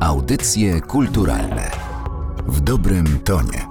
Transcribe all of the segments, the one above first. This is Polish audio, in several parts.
Audycje kulturalne w dobrym tonie.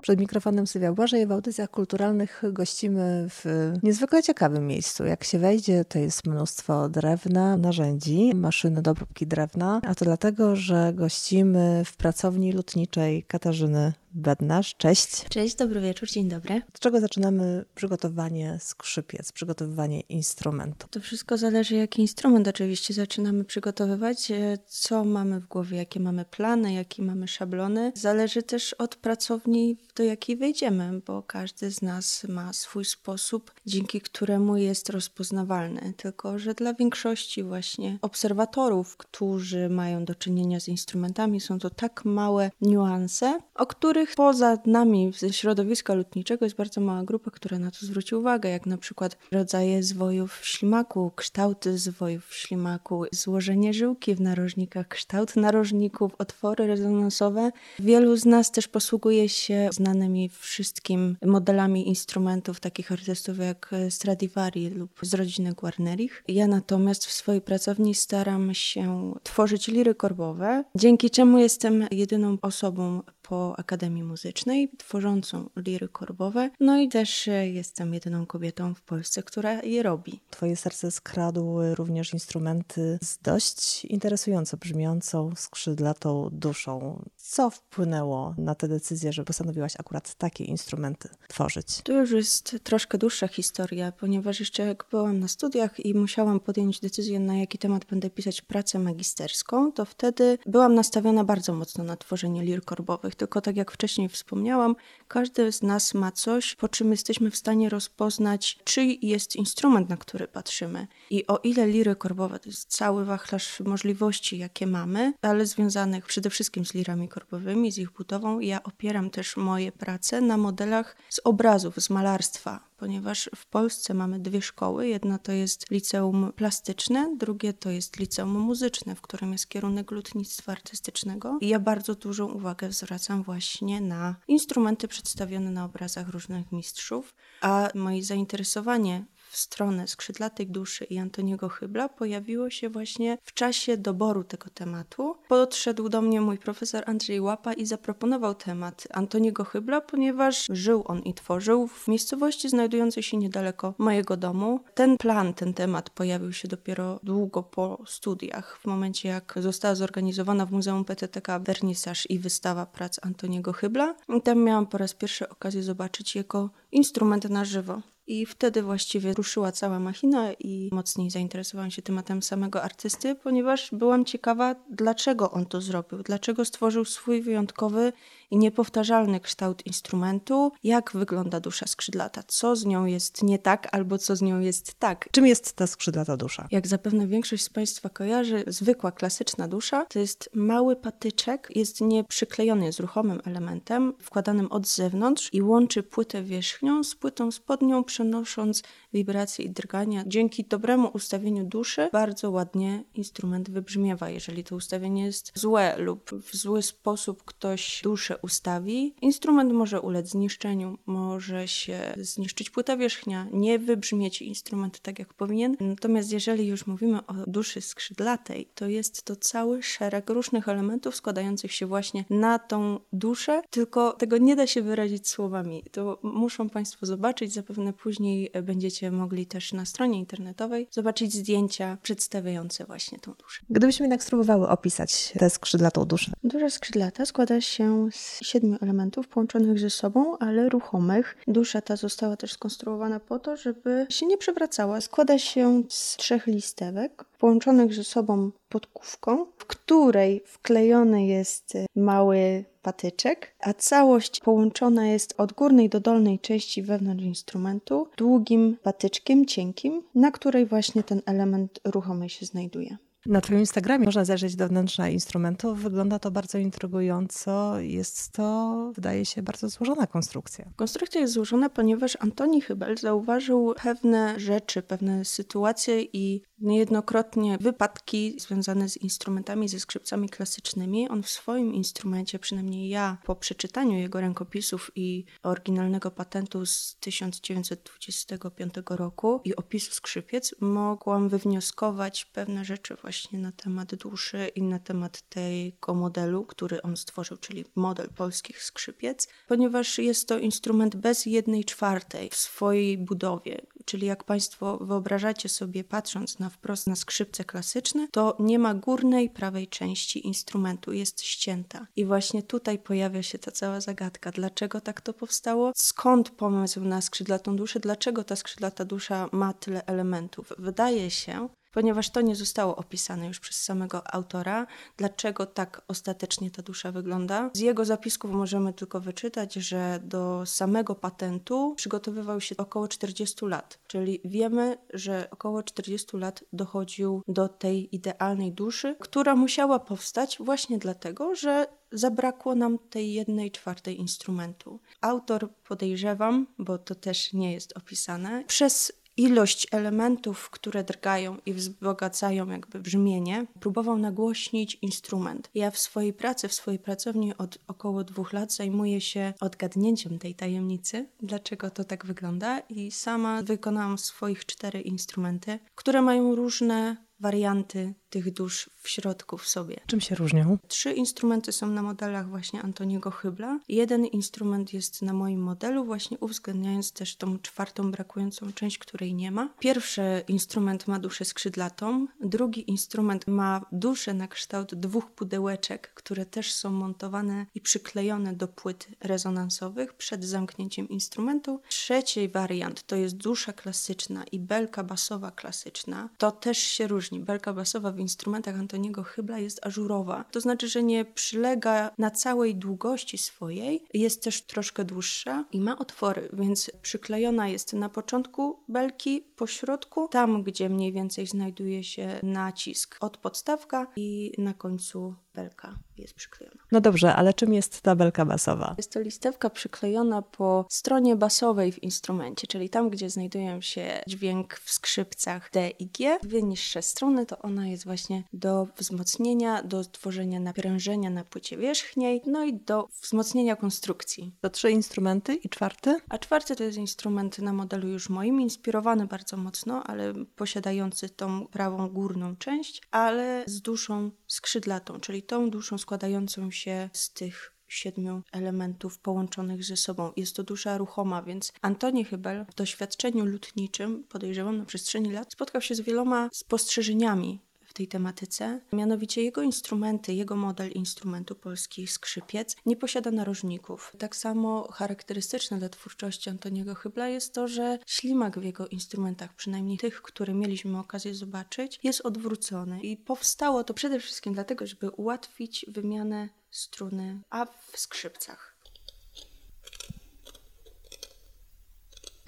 Przed mikrofonem Sylwia Błażej. W audycjach kulturalnych gościmy w niezwykle ciekawym miejscu. Jak się wejdzie, to jest mnóstwo drewna, narzędzi, maszyny do obróbki drewna, a to dlatego, że gościmy w pracowni lutniczej Katarzyny Bednarz. Cześć. Cześć, dobry wieczór, dzień dobry. Od czego zaczynamy przygotowanie skrzypiec, przygotowywanie instrumentu? To wszystko zależy, jaki instrument oczywiście zaczynamy przygotowywać, e, co mamy w głowie, jakie mamy plany, jakie mamy szablony. Zależy też od pracowni, do jakiej wejdziemy, bo każdy z nas ma swój sposób, dzięki któremu jest rozpoznawalny. Tylko, że dla większości właśnie obserwatorów, którzy mają do czynienia z instrumentami, są to tak małe niuanse, o których których poza nami ze środowiska lotniczego jest bardzo mała grupa, która na to zwróci uwagę, jak na przykład rodzaje zwojów w ślimaku, kształty zwojów w ślimaku, złożenie żyłki w narożnikach, kształt narożników, otwory rezonansowe. Wielu z nas też posługuje się znanymi wszystkim modelami instrumentów takich artystów jak Stradivari lub z rodziny Guarnerich. Ja natomiast w swojej pracowni staram się tworzyć liry korbowe, dzięki czemu jestem jedyną osobą po Akademii Muzycznej, tworzącą liry korbowe. No i też e, jestem jedyną kobietą w Polsce, która je robi. Twoje serce skradły również instrumenty z dość interesująco brzmiącą, skrzydlatą duszą. Co wpłynęło na tę decyzję, że postanowiłaś akurat takie instrumenty tworzyć? To już jest troszkę dłuższa historia, ponieważ jeszcze jak byłam na studiach i musiałam podjąć decyzję, na jaki temat będę pisać pracę magisterską, to wtedy byłam nastawiona bardzo mocno na tworzenie lir korbowych tylko tak jak wcześniej wspomniałam, każdy z nas ma coś, po czym jesteśmy w stanie rozpoznać, czy jest instrument, na który patrzymy. I o ile liry korbowe to jest cały wachlarz możliwości, jakie mamy, ale związanych przede wszystkim z lirami korbowymi, z ich budową, ja opieram też moje prace na modelach z obrazów, z malarstwa, ponieważ w Polsce mamy dwie szkoły. Jedna to jest liceum plastyczne, drugie to jest liceum muzyczne, w którym jest kierunek lutnictwa artystycznego. I ja bardzo dużą uwagę zwracam właśnie na instrumenty przedstawione na obrazach różnych mistrzów, a moje zainteresowanie w stronę skrzydlatej duszy i Antoniego Chybla pojawiło się właśnie w czasie doboru tego tematu. Podszedł do mnie mój profesor Andrzej Łapa i zaproponował temat Antoniego Chybla, ponieważ żył on i tworzył w miejscowości znajdującej się niedaleko mojego domu. Ten plan, ten temat pojawił się dopiero długo po studiach, w momencie jak została zorganizowana w Muzeum PTTK wernisaż i wystawa prac Antoniego Chybla. I tam miałam po raz pierwszy okazję zobaczyć jego instrument na żywo. I wtedy właściwie ruszyła cała machina i mocniej zainteresowałam się tematem samego artysty, ponieważ byłam ciekawa, dlaczego on to zrobił, dlaczego stworzył swój wyjątkowy i niepowtarzalny kształt instrumentu, jak wygląda dusza skrzydlata, co z nią jest nie tak albo co z nią jest tak. Czym jest ta skrzydlata dusza? Jak zapewne większość z Państwa kojarzy, zwykła klasyczna dusza to jest mały patyczek, jest nieprzyklejony, jest ruchomym elementem wkładanym od zewnątrz i łączy płytę wierzchnią z płytą spodnią, przenosząc wibracje i drgania. Dzięki dobremu ustawieniu duszy bardzo ładnie instrument wybrzmiewa. Jeżeli to ustawienie jest złe lub w zły sposób ktoś duszę ustawi, instrument może ulec zniszczeniu, może się zniszczyć płyta wierzchnia, nie wybrzmieć instrument tak jak powinien. Natomiast jeżeli już mówimy o duszy skrzydlatej, to jest to cały szereg różnych elementów składających się właśnie na tą duszę, tylko tego nie da się wyrazić słowami. To muszą Państwo zobaczyć, zapewne później będziecie mogli też na stronie internetowej zobaczyć zdjęcia przedstawiające właśnie tą duszę. Gdybyśmy jednak spróbowały opisać tę skrzydlatą duszę. Dusza skrzydlata składa się z siedmiu elementów połączonych ze sobą, ale ruchomych. Dusza ta została też skonstruowana po to, żeby się nie przewracała. Składa się z trzech listewek połączonych ze sobą podkówką, w której wklejony jest mały patyczek, a całość połączona jest od górnej do dolnej części wewnątrz instrumentu długim patyczkiem cienkim, na której właśnie ten element ruchomy się znajduje. Na Twoim Instagramie można zajrzeć do wnętrza instrumentu. Wygląda to bardzo intrygująco. Jest to, wydaje się, bardzo złożona konstrukcja. Konstrukcja jest złożona, ponieważ Antoni Hybel zauważył pewne rzeczy, pewne sytuacje i niejednokrotnie wypadki związane z instrumentami, ze skrzypcami klasycznymi. On w swoim instrumencie, przynajmniej ja, po przeczytaniu jego rękopisów i oryginalnego patentu z 1925 roku i opisu skrzypiec, mogłam wywnioskować pewne rzeczy właśnie właśnie na temat duszy i na temat tego modelu, który on stworzył, czyli model polskich skrzypiec, ponieważ jest to instrument bez jednej czwartej w swojej budowie. Czyli jak Państwo wyobrażacie sobie, patrząc na wprost na skrzypce klasyczne, to nie ma górnej prawej części instrumentu, jest ścięta. I właśnie tutaj pojawia się ta cała zagadka. Dlaczego tak to powstało? Skąd pomysł na skrzydlatą duszę? Dlaczego ta skrzydlata dusza ma tyle elementów? Wydaje się, ponieważ to nie zostało opisane już przez samego autora, dlaczego tak ostatecznie ta dusza wygląda. Z jego zapisków możemy tylko wyczytać, że do samego patentu przygotowywał się około 40 lat, czyli wiemy, że około 40 lat dochodził do tej idealnej duszy, która musiała powstać właśnie dlatego, że zabrakło nam tej jednej czwartej instrumentu. Autor podejrzewam, bo to też nie jest opisane, przez ilość elementów, które drgają i wzbogacają jakby brzmienie, próbował nagłośnić instrument. Ja w swojej pracy, w swojej pracowni od około dwóch lat zajmuję się odgadnięciem tej tajemnicy, dlaczego to tak wygląda i sama wykonałam swoich cztery instrumenty, które mają różne warianty tych dusz w środku w sobie. Czym się różnią? Trzy instrumenty są na modelach właśnie Antoniego Hybla. Jeden instrument jest na moim modelu, właśnie uwzględniając też tą czwartą brakującą część, której nie ma. Pierwszy instrument ma duszę skrzydlatą, drugi instrument ma duszę na kształt dwóch pudełeczek, które też są montowane i przyklejone do płyt rezonansowych przed zamknięciem instrumentu. Trzeci wariant to jest dusza klasyczna i belka basowa klasyczna. To też się różni. Belka basowa w instrumentach Antoniego Hybla jest ażurowa. To znaczy, że nie przylega na całej długości swojej, jest też troszkę dłuższa i ma otwory, więc przyklejona jest na początku belki, po środku, tam gdzie mniej więcej znajduje się nacisk od podstawka i na końcu belka jest przyklejona. No dobrze, ale czym jest ta belka basowa? Jest to listewka przyklejona po stronie basowej w instrumencie, czyli tam, gdzie znajdują się dźwięk w skrzypcach D i G. Dwie niższe strony to ona jest właśnie do wzmocnienia, do tworzenia naprężenia na płycie wierzchniej, no i do wzmocnienia konstrukcji. To trzy instrumenty i czwarty? A czwarty to jest instrument na modelu już moim, inspirowany bardzo mocno, ale posiadający tą prawą górną część, ale z duszą skrzydlatą, czyli tą duszą składającą się z tych siedmiu elementów połączonych ze sobą. Jest to dusza ruchoma, więc Antoni Hybel w doświadczeniu lutniczym, podejrzewam na przestrzeni lat, spotkał się z wieloma spostrzeżeniami tej tematyce. Mianowicie jego instrumenty, jego model instrumentu polskich skrzypiec nie posiada narożników. Tak samo charakterystyczne dla twórczości Antoniego Hybla jest to, że ślimak w jego instrumentach, przynajmniej tych, które mieliśmy okazję zobaczyć, jest odwrócony. I powstało to przede wszystkim dlatego, żeby ułatwić wymianę struny, a w skrzypcach.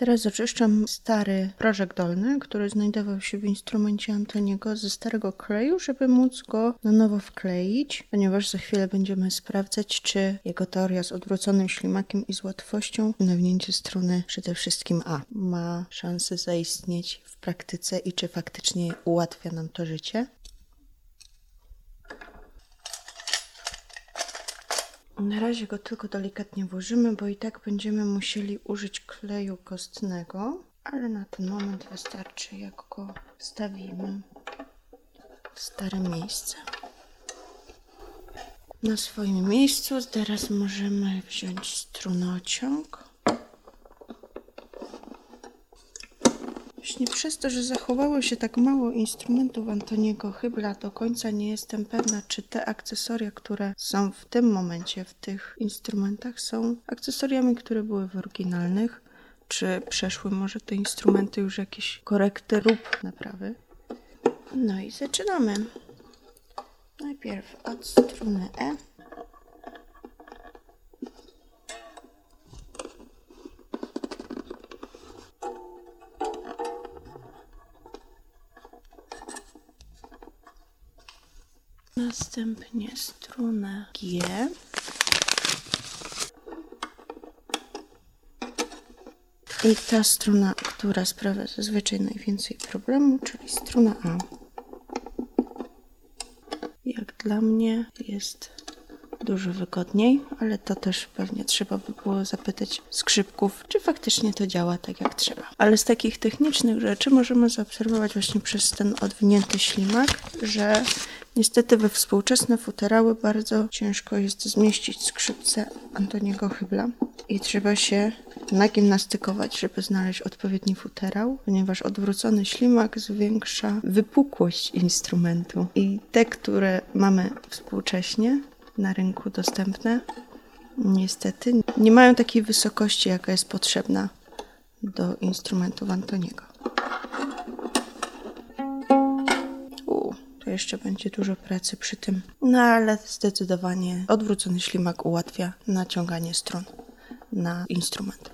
Teraz oczyszczam stary prożek dolny, który znajdował się w instrumencie Antoniego ze starego kleju, żeby móc go na nowo wkleić, ponieważ za chwilę będziemy sprawdzać, czy jego teoria z odwróconym ślimakiem i z łatwością nawinięcie struny przede wszystkim A ma szansę zaistnieć w praktyce i czy faktycznie ułatwia nam to życie. Na razie go tylko delikatnie włożymy, bo i tak będziemy musieli użyć kleju kostnego, ale na ten moment wystarczy, jak go wstawimy w stare miejsce. Na swoim miejscu teraz możemy wziąć strunociąg Właśnie przez to, że zachowało się tak mało instrumentów Antoniego Hybla, do końca nie jestem pewna, czy te akcesoria, które są w tym momencie w tych instrumentach, są akcesoriami, które były w oryginalnych, czy przeszły może te instrumenty już jakieś korekty lub naprawy. No i zaczynamy. Najpierw od struny E. Następnie strunę G. I ta struna, która sprawia zazwyczaj najwięcej problemu, czyli struna A. Jak dla mnie jest dużo wygodniej, ale to też pewnie trzeba by było zapytać skrzypków, czy faktycznie to działa tak jak trzeba. Ale z takich technicznych rzeczy możemy zaobserwować właśnie przez ten odwinięty ślimak, że Niestety we współczesne futerały bardzo ciężko jest zmieścić skrzypce Antoniego Hybla i trzeba się nagimnastykować, żeby znaleźć odpowiedni futerał, ponieważ odwrócony ślimak zwiększa wypukłość instrumentu i te, które mamy współcześnie na rynku dostępne, niestety nie mają takiej wysokości, jaka jest potrzebna do instrumentów Antoniego. Jeszcze będzie dużo pracy przy tym. No ale zdecydowanie odwrócony ślimak ułatwia naciąganie strun na instrument.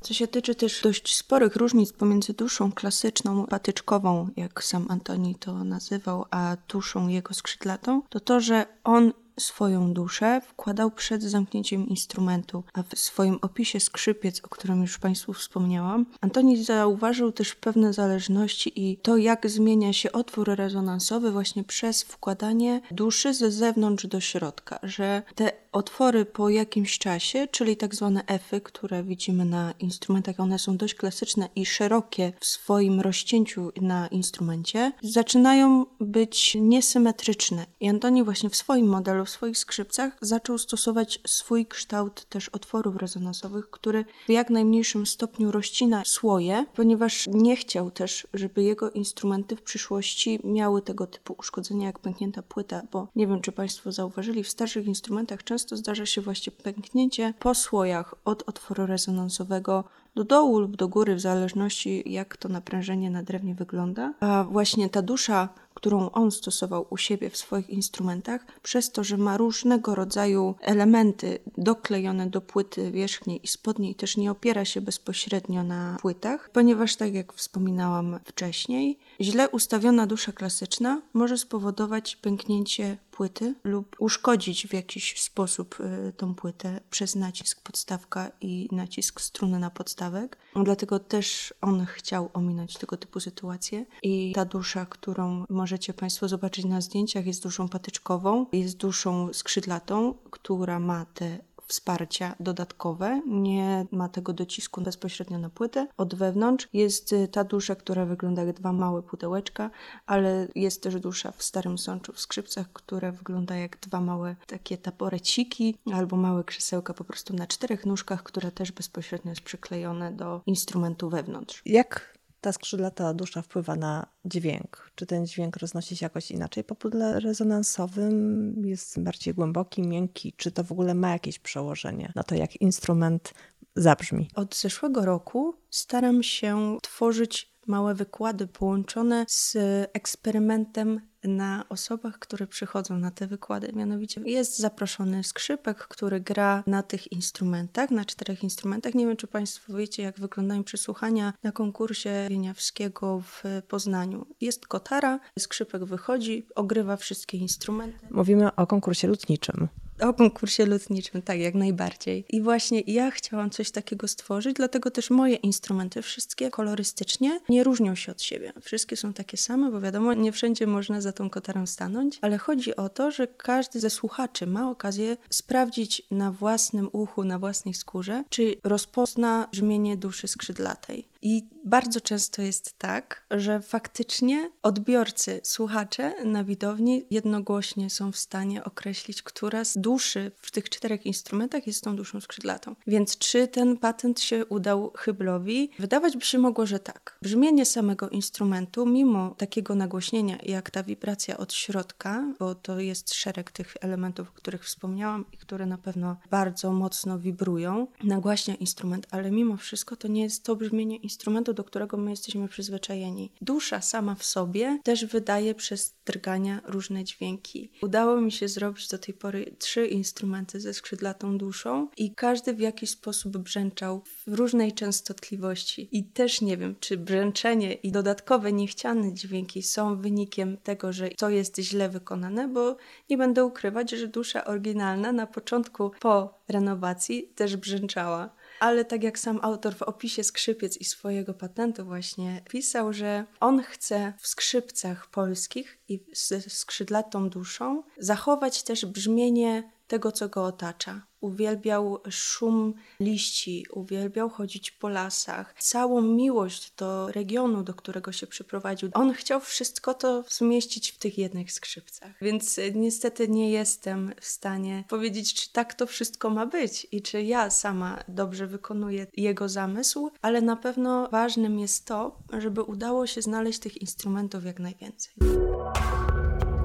Co się tyczy też dość sporych różnic pomiędzy duszą klasyczną, patyczkową, jak sam Antoni to nazywał, a duszą jego skrzydlatą, to to, że on swoją duszę wkładał przed zamknięciem instrumentu, a w swoim opisie skrzypiec, o którym już Państwu wspomniałam, Antoni zauważył też pewne zależności i to, jak zmienia się otwór rezonansowy właśnie przez wkładanie duszy ze zewnątrz do środka, że te otwory po jakimś czasie, czyli tak zwane efy, które widzimy na instrumentach, one są dość klasyczne i szerokie w swoim rozcięciu na instrumencie, zaczynają być niesymetryczne. I Antoni właśnie w swoim modelu w swoich skrzypcach zaczął stosować swój kształt też otworów rezonansowych, który w jak najmniejszym stopniu rozcina słoje, ponieważ nie chciał też, żeby jego instrumenty w przyszłości miały tego typu uszkodzenia jak pęknięta płyta, bo nie wiem, czy Państwo zauważyli, w starszych instrumentach często zdarza się właśnie pęknięcie po słojach od otworu rezonansowego do dołu lub do góry, w zależności jak to naprężenie na drewnie wygląda. A właśnie ta dusza, którą on stosował u siebie w swoich instrumentach, przez to, że ma różnego rodzaju elementy doklejone do płyty wierzchniej i spodniej, też nie opiera się bezpośrednio na płytach, ponieważ, tak jak wspominałam wcześniej, źle ustawiona dusza klasyczna może spowodować pęknięcie płyty lub uszkodzić w jakiś sposób y, tą płytę przez nacisk podstawka i nacisk struny na podstawek. Dlatego też on chciał ominąć tego typu sytuacje i ta dusza, którą możecie Państwo zobaczyć na zdjęciach jest duszą patyczkową, jest duszą skrzydlatą, która ma te wsparcia dodatkowe, nie ma tego docisku bezpośrednio na płytę. Od wewnątrz jest y, ta dusza, która wygląda jak dwa małe pudełeczka, ale jest też dusza w starym sączu w skrzypcach, która wygląda jak dwa małe takie taporeciki albo małe krzesełka po prostu na czterech nóżkach, które też bezpośrednio jest przyklejone do instrumentu wewnątrz. Jak ta skrzydlata dusza wpływa na dźwięk? Czy ten dźwięk roznosi się jakoś inaczej po pudle rezonansowym? Jest bardziej głęboki, miękki? Czy to w ogóle ma jakieś przełożenie na to, jak instrument zabrzmi? Od zeszłego roku staram się tworzyć małe wykłady połączone z eksperymentem na osobach, które przychodzą na te wykłady. Mianowicie jest zaproszony skrzypek, który gra na tych instrumentach, na czterech instrumentach. Nie wiem, czy Państwo wiecie, jak wyglądają przesłuchania na konkursie Wieniawskiego w Poznaniu. Jest kotara, skrzypek wychodzi, ogrywa wszystkie instrumenty. Mówimy o konkursie lutniczym. O konkursie lotniczym, tak, jak najbardziej. I właśnie ja chciałam coś takiego stworzyć, dlatego też moje instrumenty, wszystkie kolorystycznie, nie różnią się od siebie. Wszystkie są takie same, bo wiadomo, nie wszędzie można za tą kotarą stanąć, ale chodzi o to, że każdy ze słuchaczy ma okazję sprawdzić na własnym uchu, na własnej skórze, czy rozpozna brzmienie duszy skrzydlatej. I bardzo często jest tak, że faktycznie odbiorcy, słuchacze na widowni jednogłośnie są w stanie określić, która z duszy w tych czterech instrumentach jest tą duszą skrzydlatą. Więc czy ten patent się udał Hyblowi? Wydawać by się mogło, że tak. Brzmienie samego instrumentu, mimo takiego nagłośnienia, jak ta wibracja od środka, bo to jest szereg tych elementów, o których wspomniałam i które na pewno bardzo mocno wibrują, nagłaśnia instrument, ale mimo wszystko to nie jest to brzmienie instrumentu, do którego my jesteśmy przyzwyczajeni. Dusza sama w sobie też wydaje przez drgania różne dźwięki. Udało mi się zrobić do tej pory trzy instrumenty ze skrzydlatą duszą i każdy w jakiś sposób brzęczał w różnej częstotliwości. I też nie wiem, czy brzęczenie i dodatkowe niechciane dźwięki są wynikiem tego, że to jest źle wykonane, bo nie będę ukrywać, że dusza oryginalna na początku po renowacji też brzęczała ale tak jak sam autor w opisie skrzypiec i swojego patentu właśnie pisał, że on chce w skrzypcach polskich i ze skrzydlatą duszą zachować też brzmienie tego, co go otacza. Uwielbiał szum liści, uwielbiał chodzić po lasach, całą miłość do regionu, do którego się przyprowadził. On chciał wszystko to zmieścić w tych jednych skrzypcach. Więc e, niestety nie jestem w stanie powiedzieć, czy tak to wszystko ma być i czy ja sama dobrze wykonuję jego zamysł, ale na pewno ważnym jest to, żeby udało się znaleźć tych instrumentów jak najwięcej.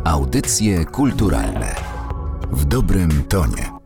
Audycje kulturalne w dobrym tonie.